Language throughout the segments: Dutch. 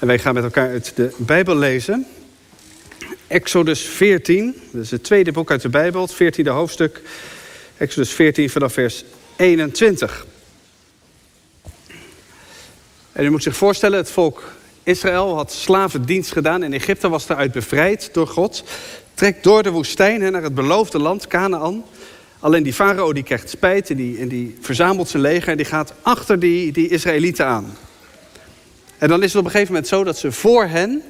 En wij gaan met elkaar uit de Bijbel lezen. Exodus 14, dat is het tweede boek uit de Bijbel, het 14e hoofdstuk. Exodus 14 vanaf vers 21. En u moet zich voorstellen, het volk Israël had slavendienst gedaan in Egypte, was daaruit bevrijd door God. Trekt door de woestijn naar het beloofde land, Canaan. Alleen die farao die krijgt spijt en die, en die verzamelt zijn leger en die gaat achter die, die Israëlieten aan. En dan is het op een gegeven moment zo dat ze voor hen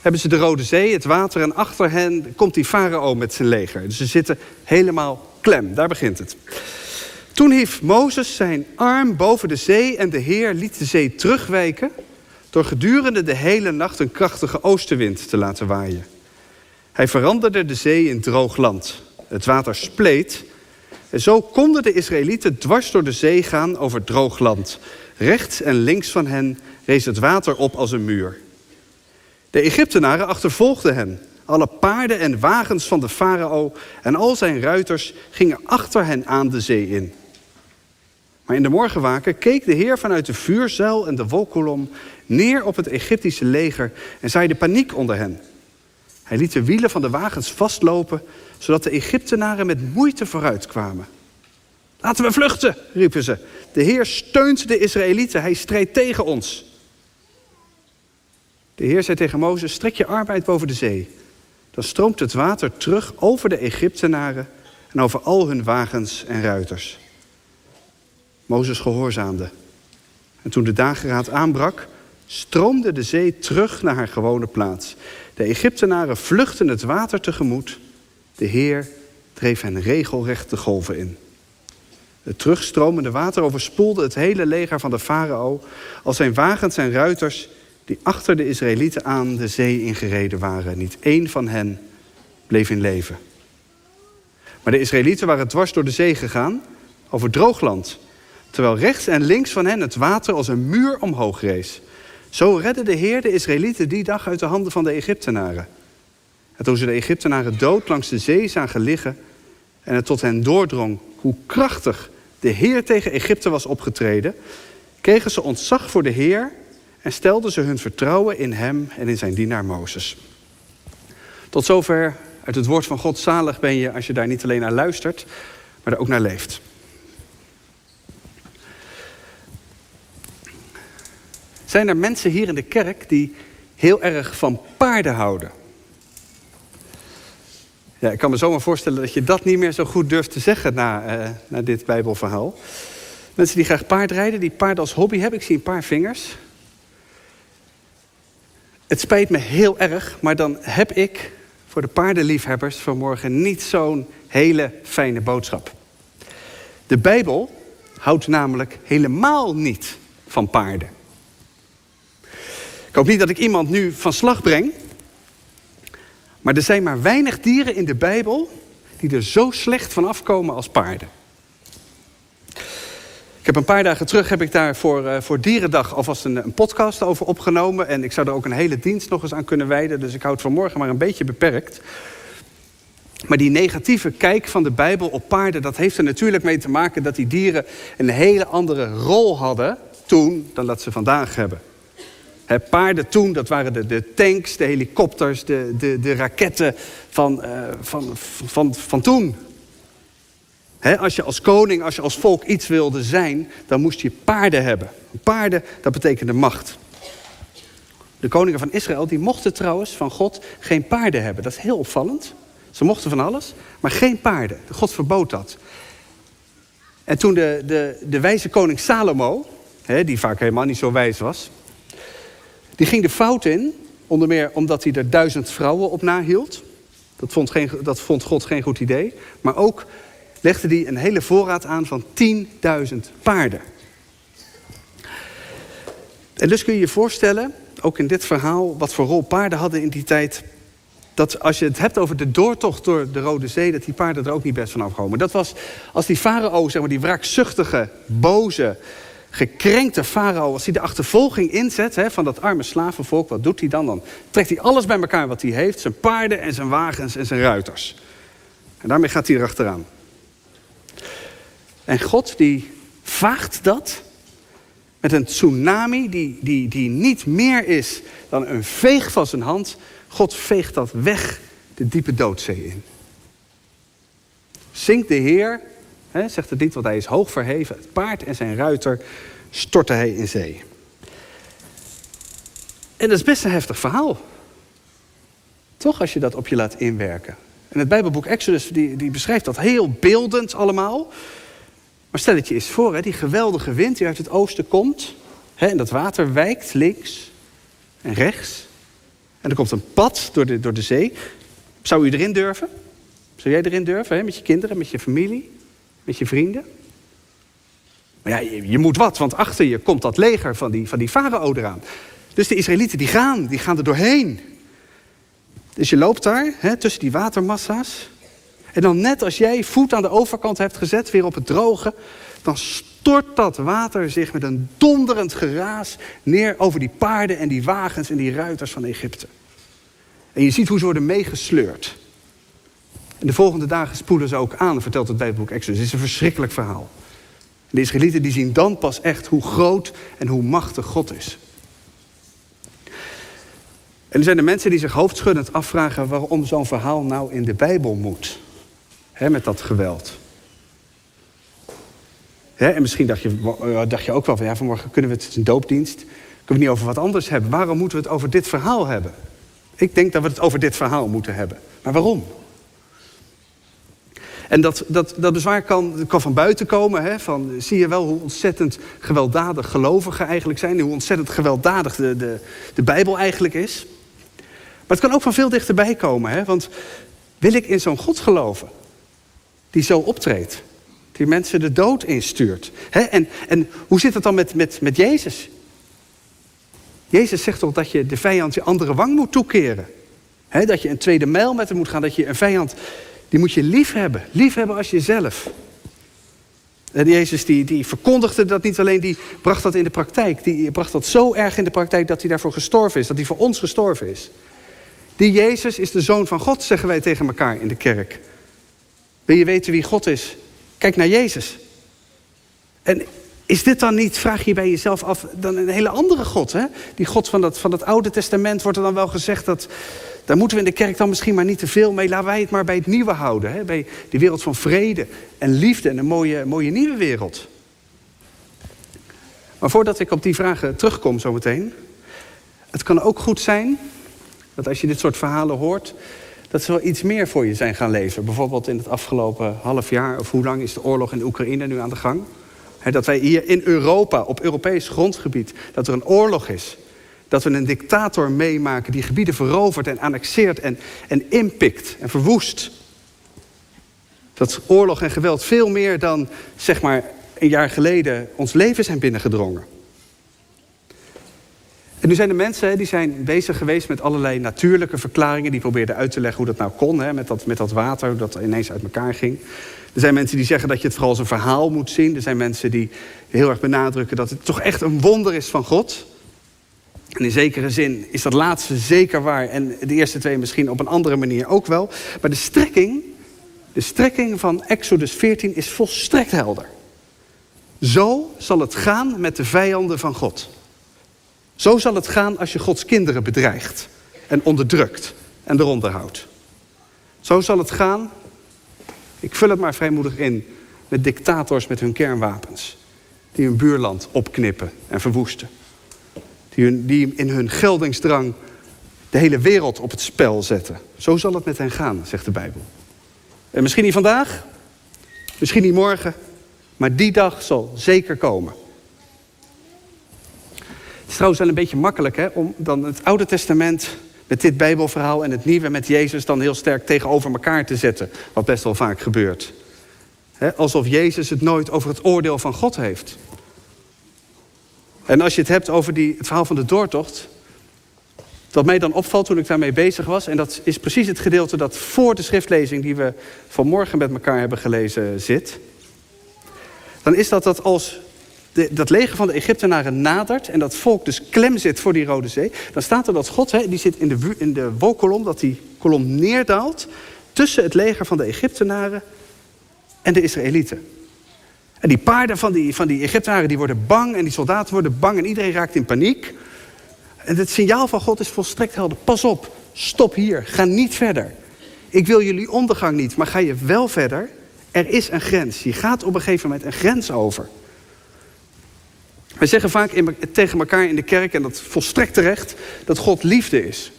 hebben ze de Rode Zee, het water, en achter hen komt die farao met zijn leger. Dus ze zitten helemaal klem, daar begint het. Toen hief Mozes zijn arm boven de zee en de Heer liet de zee terugwijken door gedurende de hele nacht een krachtige oostenwind te laten waaien. Hij veranderde de zee in droog land. Het water spleet en zo konden de Israëlieten dwars door de zee gaan over droog land. Rechts en links van hen rees het water op als een muur. De Egyptenaren achtervolgden hen. Alle paarden en wagens van de farao en al zijn ruiters gingen achter hen aan de zee in. Maar in de morgenwaken keek de Heer vanuit de vuurzuil en de wolkolom neer op het Egyptische leger en zaaide paniek onder hen. Hij liet de wielen van de wagens vastlopen, zodat de Egyptenaren met moeite vooruit kwamen. Laten we vluchten, riepen ze. De Heer steunt de Israëlieten, hij strijdt tegen ons. De Heer zei tegen Mozes, strek je arbeid boven de zee. Dan stroomt het water terug over de Egyptenaren en over al hun wagens en ruiters. Mozes gehoorzaamde. En toen de dageraad aanbrak, stroomde de zee terug naar haar gewone plaats. De Egyptenaren vluchtten het water tegemoet. De Heer dreef hen regelrecht de golven in. Het terugstromende water overspoelde het hele leger van de farao, als zijn wagens en ruiters die achter de Israëlieten aan de zee ingereden waren. Niet één van hen bleef in leven. Maar de Israëlieten waren dwars door de zee gegaan, over droogland, terwijl rechts en links van hen het water als een muur omhoog rees. Zo redde de Heer de Israëlieten die dag uit de handen van de Egyptenaren. En toen ze de Egyptenaren dood langs de zee zagen liggen en het tot hen doordrong hoe krachtig de Heer tegen Egypte was opgetreden, kregen ze ontzag voor de Heer en stelden ze hun vertrouwen in Hem en in zijn dienaar Mozes. Tot zover uit het woord van God. Zalig ben je als je daar niet alleen naar luistert, maar er ook naar leeft. Zijn er mensen hier in de kerk die heel erg van paarden houden? Ja, ik kan me zomaar voorstellen dat je dat niet meer zo goed durft te zeggen na, uh, na dit Bijbelverhaal. Mensen die graag paardrijden, die paarden als hobby hebben, ik zie een paar vingers. Het spijt me heel erg, maar dan heb ik voor de paardenliefhebbers vanmorgen niet zo'n hele fijne boodschap. De Bijbel houdt namelijk helemaal niet van paarden. Ik hoop niet dat ik iemand nu van slag breng. Maar er zijn maar weinig dieren in de Bijbel die er zo slecht van afkomen als paarden. Ik heb een paar dagen terug heb ik daar voor, uh, voor Dierendag alvast een, een, podcast over opgenomen. En ik zou er ook een hele dienst nog eens aan kunnen wijden. Dus ik houd vanmorgen maar een beetje beperkt. Maar die negatieve kijk van de Bijbel op paarden, dat heeft er natuurlijk mee te maken dat die dieren een hele andere rol hadden toen dan dat ze vandaag hebben paarden toen, dat waren de, de tanks, de helikopters, de, de, de raketten van, uh, van, van, van toen. als je als koning, als je als volk iets wilde zijn, dan moest je paarden hebben. Paarden, dat betekende macht. De koningen van Israël, die mochten trouwens van God geen paarden hebben. Dat is heel opvallend. Ze mochten van alles, maar geen paarden. God verbood dat. En toen de, de, de wijze koning Salomo, die vaak helemaal niet zo wijs was, die ging de fout in, onder meer omdat hij er duizend vrouwen op nahield. Dat vond, geen, dat vond God geen goed idee. Maar ook legde hij een hele voorraad aan van 10.000 paarden. En dus kun je je voorstellen, ook in dit verhaal, wat voor rol paarden hadden in die tijd. Dat als je het hebt over de doortocht door de Rode Zee, dat die paarden er ook niet best van afkomen. Dat was als die farao, zeg maar, die wraakzuchtige, boze, gekrenkte farao, als hij de achtervolging inzet hè, van dat arme slavenvolk, wat doet hij dan? Dan trekt hij alles bij elkaar wat hij heeft, zijn paarden en zijn wagens en zijn ruiters. En daarmee gaat hij erachteraan. En God die vaagt dat Met een tsunami die, die, die niet meer is dan een veeg van zijn hand. God veegt dat weg de diepe doodzee in. Zinkt de Heer, zegt het niet, want hij is hoog verheven. Het paard en zijn ruiter stortte hij in zee. En dat is best een heftig verhaal. Toch, als je dat op je laat inwerken. En het Bijbelboek Exodus die, die beschrijft dat heel beeldend allemaal. Maar stel het je eens voor, hè, die geweldige wind die uit het oosten komt. Hè, en dat water wijkt links en rechts. En er komt een pad door de, door de zee. Zou u erin durven? Zou jij erin durven? Hè? Met je kinderen, met je familie, met je vrienden? Maar ja, je, moet wat, want achter je komt dat leger van die, van die farao eraan. Dus de Israëlieten die gaan, die gaan er doorheen. Dus je loopt daar hè, tussen die watermassa's. En dan net als jij voet aan de overkant hebt gezet, weer op het droge, dan stort dat water zich met een donderend geraas neer over die paarden en die wagens en die ruiters van Egypte. En je ziet hoe ze worden meegesleurd. En de volgende dagen spoelen ze ook aan, vertelt het Bijbelboek Exodus. Het is een verschrikkelijk verhaal. De Israëlieten die zien dan pas echt hoe groot en hoe machtig God is. En er zijn de mensen die zich hoofdschuddend afvragen waarom zo'n verhaal nou in de Bijbel moet. Met dat geweld. en misschien dacht je, eh, dacht je ook wel van ja, vanmorgen kunnen we het een doopdienst. Kunnen we het niet over wat anders hebben? Waarom moeten we het over dit verhaal hebben? Ik denk dat we het over dit verhaal moeten hebben. Maar waarom? En dat, dat, dat bezwaar kan, kan van buiten komen. Hè, van, zie je wel hoe ontzettend gewelddadig gelovigen eigenlijk zijn. Hoe ontzettend gewelddadig de, de, de Bijbel eigenlijk is. Maar het kan ook van veel dichterbij komen. Hè, want wil ik in zo'n God geloven? Die zo optreedt. Die mensen de dood instuurt. Hè, en, en hoe zit het dan met, met, met Jezus? Jezus zegt toch dat je de vijand je andere wang moet toekeren. Dat je een tweede mijl met hem moet gaan. Dat je een vijand, die moet je lief hebben. Lief hebben als jezelf. En Jezus die, die verkondigde dat niet alleen, die bracht dat in de praktijk. Die bracht dat zo erg in de praktijk dat hij daarvoor gestorven is. Dat hij voor ons gestorven is. Die Jezus is de Zoon van God, zeggen wij tegen elkaar in de kerk. Wil je weten wie God is? Kijk naar Jezus. En is dit dan niet, vraag je bij jezelf af, dan een hele andere God? Hè? Die God van dat, van het Oude Testament wordt er dan wel gezegd dat. Daar moeten we in de kerk dan misschien maar niet te veel mee. Laten wij het maar bij het nieuwe houden. Hè? Bij die wereld van vrede en liefde en een mooie, mooie nieuwe wereld. Maar voordat ik op die vragen terugkom zometeen. Het kan ook goed zijn dat als je dit soort verhalen hoort. dat ze wel iets meer voor je zijn gaan leven. Bijvoorbeeld in het afgelopen half jaar. of hoe lang is de oorlog in Oekraïne nu aan de gang? dat wij hier in Europa, op Europees grondgebied, dat er een oorlog is. Dat we een dictator meemaken die gebieden verovert en annexeert en, en inpikt en verwoest. Dat oorlog en geweld veel meer dan, zeg maar, een jaar geleden ons leven zijn binnengedrongen. En nu zijn de mensen die zijn bezig geweest met allerlei natuurlijke verklaringen. Die probeerden uit te leggen hoe dat nou kon, hè, met, dat, met dat water, dat ineens uit elkaar ging. Er zijn mensen die zeggen dat je het vooral als een verhaal moet zien. Er zijn mensen die heel erg benadrukken dat het toch echt een wonder is van God. En in zekere zin is dat laatste zeker waar. En de eerste twee misschien op een andere manier ook wel. Maar de strekking, de strekking van Exodus 14 is volstrekt helder. Zo zal het gaan met de vijanden van God. Zo zal het gaan als je Gods kinderen bedreigt en onderdrukt en eronder houdt. Zo zal het gaan ik vul het maar vrijmoedig in met dictators met hun kernwapens. Die hun buurland opknippen en verwoesten. Die, die in hun geldingsdrang de hele wereld op het spel zetten. Zo zal het met hen gaan, zegt de Bijbel. En misschien niet vandaag, misschien niet morgen, maar die dag zal zeker komen. Het is trouwens wel een beetje makkelijk hè, om dan het Oude Testament met dit Bijbelverhaal en het nieuwe met Jezus dan heel sterk tegenover elkaar te zetten. Wat best wel vaak gebeurt. alsof Jezus het nooit over het oordeel van God heeft. En als je het hebt over die, het verhaal van de doortocht. Wat mij dan opvalt toen ik daarmee bezig was. En dat is precies het gedeelte dat voor de schriftlezing die we vanmorgen met elkaar hebben gelezen zit. Dan is dat dat als de, dat leger van de Egyptenaren nadert en dat volk dus klem zit voor die Rode Zee, dan staat er dat God, hè, die zit in de, in de wolkolom, dat die kolom neerdaalt tussen het leger van de Egyptenaren en de Israëlieten. En die paarden van die, van die Egyptenaren die worden bang en die soldaten worden bang en iedereen raakt in paniek. En het signaal van God is volstrekt helder. Pas op, stop hier, ga niet verder. Ik wil jullie ondergang niet, maar ga je wel verder. Er is een grens. Je gaat op een gegeven moment een grens over. Wij zeggen vaak tegen elkaar in de kerk, en dat volstrekt terecht, dat God liefde is.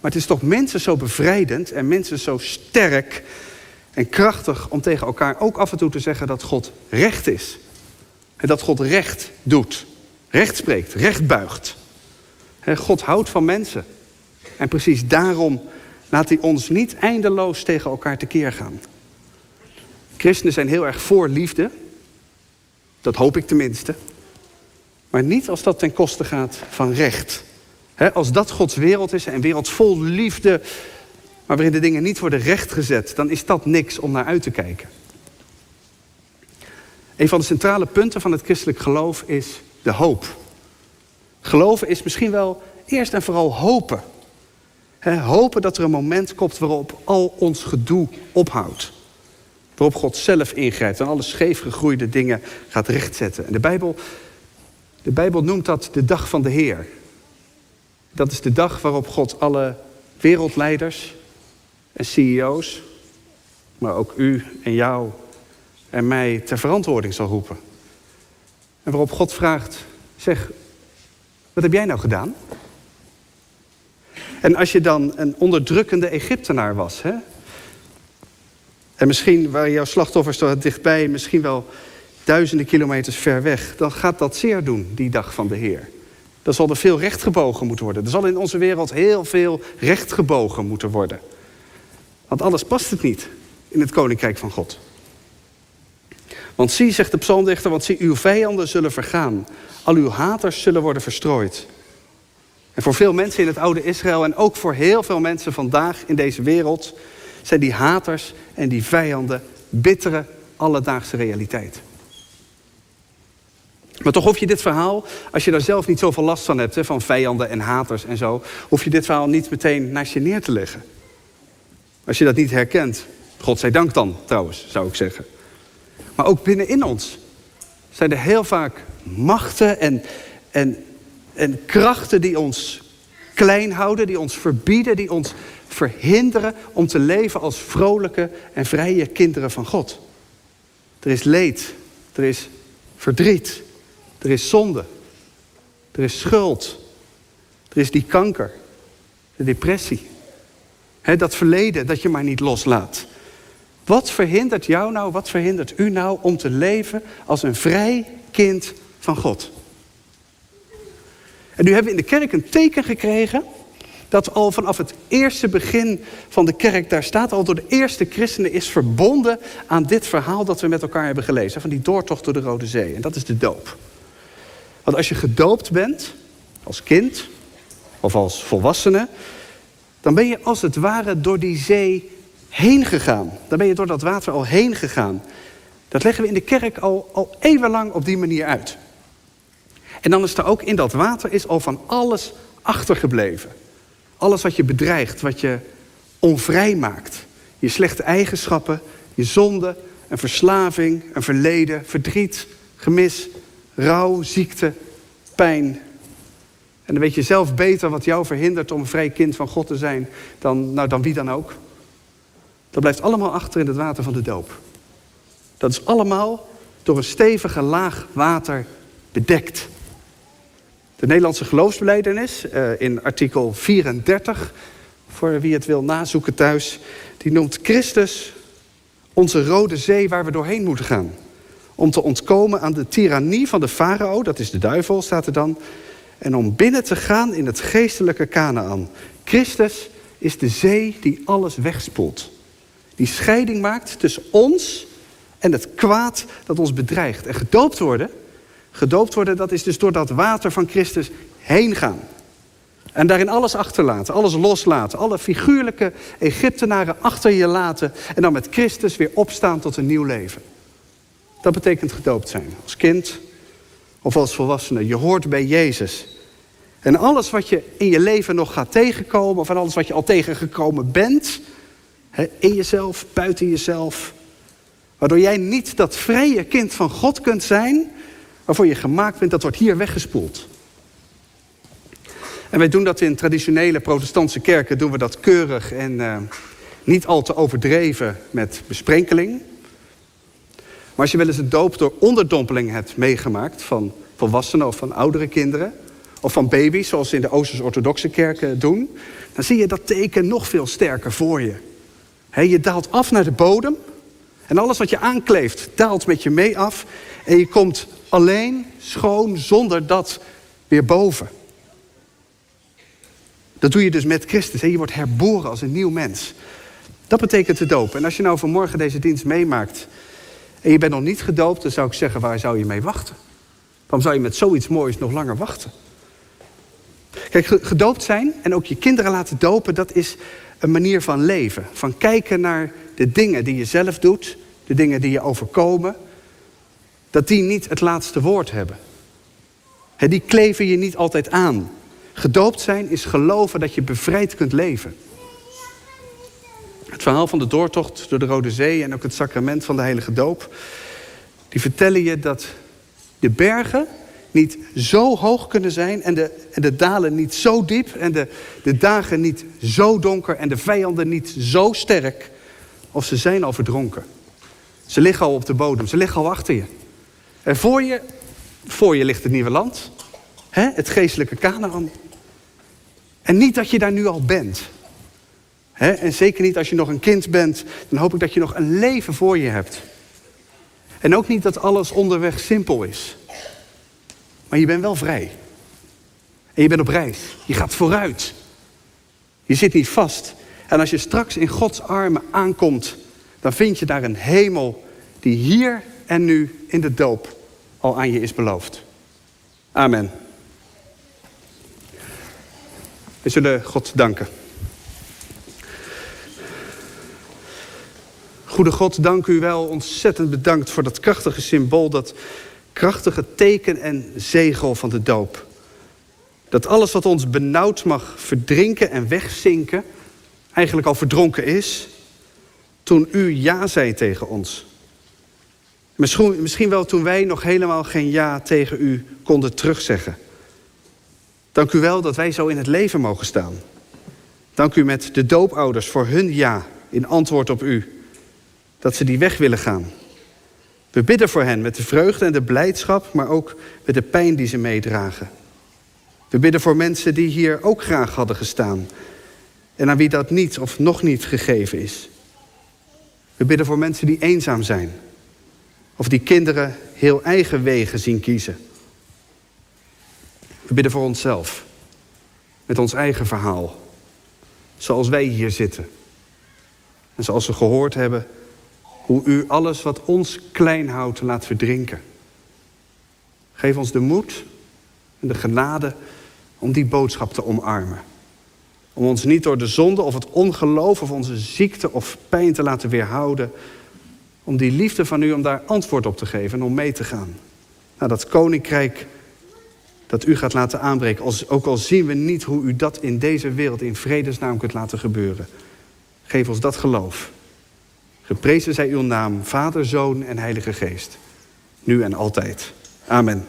Maar het is toch mensen zo bevrijdend en mensen zo sterk en krachtig om tegen elkaar ook af en toe te zeggen dat God recht is. En dat God recht doet, recht spreekt, recht buigt. God houdt van mensen. En precies daarom laat hij ons niet eindeloos tegen elkaar tekeer gaan. Christenen zijn heel erg voor liefde. Dat hoop ik tenminste. Maar niet als dat ten koste gaat van recht. als dat Gods wereld is, een wereld vol liefde, maar waarin de dingen niet worden rechtgezet, dan is dat niks om naar uit te kijken. Een van de centrale punten van het christelijk geloof is de hoop. Geloven is misschien wel eerst en vooral hopen. hopen dat er een moment komt waarop al ons gedoe ophoudt. Waarop God zelf ingrijpt en alle scheefgegroeide dingen gaat rechtzetten. En de Bijbel, de Bijbel noemt dat de dag van de Heer. Dat is de dag waarop God alle wereldleiders en CEO's, maar ook u en jou en mij ter verantwoording zal roepen. En waarop God vraagt, zeg, wat heb jij nou gedaan? En als je dan een onderdrukkende Egyptenaar was, hè? en misschien waren jouw slachtoffers toch dichtbij, misschien wel duizenden kilometers ver weg, dan gaat dat zeer doen, die dag van de Heer. Dan zal er veel recht gebogen moeten worden. Er zal in onze wereld heel veel recht gebogen moeten worden. Want anders past het niet in het koninkrijk van God. Want zie, zegt de psalmdichter, want zie, uw vijanden zullen vergaan. Al uw haters zullen worden verstrooid. En voor veel mensen in het oude Israël en ook voor heel veel mensen vandaag in deze wereld zijn die haters en die vijanden bittere alledaagse realiteit. Maar toch hoef je dit verhaal, als je daar zelf niet zoveel last van hebt, van vijanden en haters en zo, hoef je dit verhaal niet meteen naast je neer te leggen. Als je dat niet herkent, God zij dank dan trouwens, zou ik zeggen. Maar ook binnenin ons zijn er heel vaak machten en, en, en krachten die ons klein houden, die ons verbieden, die ons verhinderen om te leven als vrolijke en vrije kinderen van God. Er is leed, er is verdriet, er is zonde, er is schuld, er is die kanker, de depressie dat verleden dat je maar niet loslaat. Wat verhindert jou nou, wat verhindert u nou om te leven als een vrij kind van God? En nu hebben we in de kerk een teken gekregen dat al vanaf het eerste begin van de kerk daar staat, al door de eerste christenen is verbonden aan dit verhaal dat we met elkaar hebben gelezen, van die doortocht door de Rode Zee. En dat is de doop. Want als je gedoopt bent, als kind of als volwassene, dan ben je als het ware door die zee heen gegaan. Dan ben je door dat water al heen gegaan. Dat leggen we in de kerk al, al eeuwenlang op die manier uit. En dan is er ook in dat water is al van alles achtergebleven. Alles wat je bedreigt, wat je onvrij maakt. Je slechte eigenschappen, je zonde, een verslaving, een verleden, verdriet, gemis, rouw, ziekte, pijn, en dan weet je zelf beter wat jou verhindert om een vrij kind van God te zijn dan, nou, dan wie dan ook. Dat blijft allemaal achter in het water van de doop. Dat is allemaal door een stevige laag water bedekt. De Nederlandse geloofsbeleidenis uh, in artikel 34, voor wie het wil nazoeken thuis, die noemt Christus onze rode zee waar we doorheen moeten gaan. Om te ontkomen aan de tirannie van de farao, dat is de duivel, staat er dan, en om binnen te gaan in het geestelijke Canaan. Christus is de zee die alles wegspoelt. Die scheiding maakt tussen ons en het kwaad dat ons bedreigt. En gedoopt worden, gedoopt worden, dat is dus door dat water van Christus heen gaan. En daarin alles achterlaten, alles loslaten. Alle figuurlijke Egyptenaren achter je laten. En dan met Christus weer opstaan tot een nieuw leven. Dat betekent gedoopt zijn. Als kind of als volwassene. Je hoort bij Jezus. En alles wat je in je leven nog gaat tegenkomen, of alles wat je al tegengekomen bent, in jezelf, buiten jezelf, Waardoor jij niet dat vrije kind van God kunt zijn, waarvoor je gemaakt bent, dat wordt hier weggespoeld. En wij doen dat in traditionele protestantse kerken, doen we dat keurig en uh, niet al te overdreven met besprenkeling. Maar als je wel eens een doop door onderdompeling hebt meegemaakt van volwassenen of van oudere kinderen, of van baby's, zoals ze in de Oosters-orthodoxe kerken doen, dan zie je dat teken nog veel sterker voor je. je daalt af naar de bodem en alles wat je aankleeft daalt met je mee af en je komt alleen, schoon, zonder dat weer boven. Dat doe je dus met Christus. Je wordt herboren als een nieuw mens. Dat betekent de doop. En als je nou vanmorgen deze dienst meemaakt en je bent nog niet gedoopt, dan zou ik zeggen, waar zou je mee wachten? Waarom zou je met zoiets moois nog langer wachten? Kijk, gedoopt zijn en ook je kinderen laten dopen, dat is een manier van leven. Van kijken naar de dingen die je zelf doet, de dingen die je overkomen, dat die niet het laatste woord hebben. die kleven je niet altijd aan. Gedoopt zijn is geloven dat je bevrijd kunt leven. Het verhaal van de doortocht door de Rode Zee en ook het sacrament van de Heilige Doop, die vertellen je dat de bergen niet zo hoog kunnen zijn en de, en de dalen niet zo diep en de, de dagen niet zo donker en de vijanden niet zo sterk of ze zijn al verdronken. Ze liggen al op de bodem, ze liggen al achter je. En voor je, voor je ligt het nieuwe land, hè? het geestelijke Canaan. En niet dat je daar nu al bent. Hè? En zeker niet als je nog een kind bent, dan hoop ik dat je nog een leven voor je hebt. En ook niet dat alles onderweg simpel is. Maar je bent wel vrij. En je bent op reis. Je gaat vooruit. Je zit niet vast. En als je straks in Gods armen aankomt, dan vind je daar een hemel die hier en nu in de doop al aan je is beloofd. Amen. We zullen God danken. Goede God, dank u wel. Ontzettend bedankt voor dat krachtige symbool, dat krachtige teken en zegel van de doop. Dat alles wat ons benauwd mag verdrinken en wegzinken, eigenlijk al verdronken is, toen u ja zei tegen ons. Misschien, misschien wel toen wij nog helemaal geen ja tegen u konden terugzeggen. Dank u wel dat wij zo in het leven mogen staan. Dank u met de doopouders voor hun ja in antwoord op u. Dat ze die weg willen gaan. We bidden voor hen met de vreugde en de blijdschap, maar ook met de pijn die ze meedragen. We bidden voor mensen die hier ook graag hadden gestaan en aan wie dat niet of nog niet gegeven is. We bidden voor mensen die eenzaam zijn of die kinderen heel eigen wegen zien kiezen. We bidden voor onszelf, met ons eigen verhaal, zoals wij hier zitten. En zoals we gehoord hebben, hoe u alles wat ons klein houdt laat verdrinken. Geef ons de moed en de genade om die boodschap te omarmen. Om ons niet door de zonde of het ongeloof of onze ziekte of pijn te laten weerhouden. Om die liefde van u, om daar antwoord op te geven en om mee te gaan. Naar dat koninkrijk dat u gaat laten aanbreken. Ook al zien we niet hoe u dat in deze wereld in vredesnaam kunt laten gebeuren. Geef ons dat geloof. Geprezen zij uw naam, Vader, Zoon en Heilige Geest. Nu en altijd. Amen.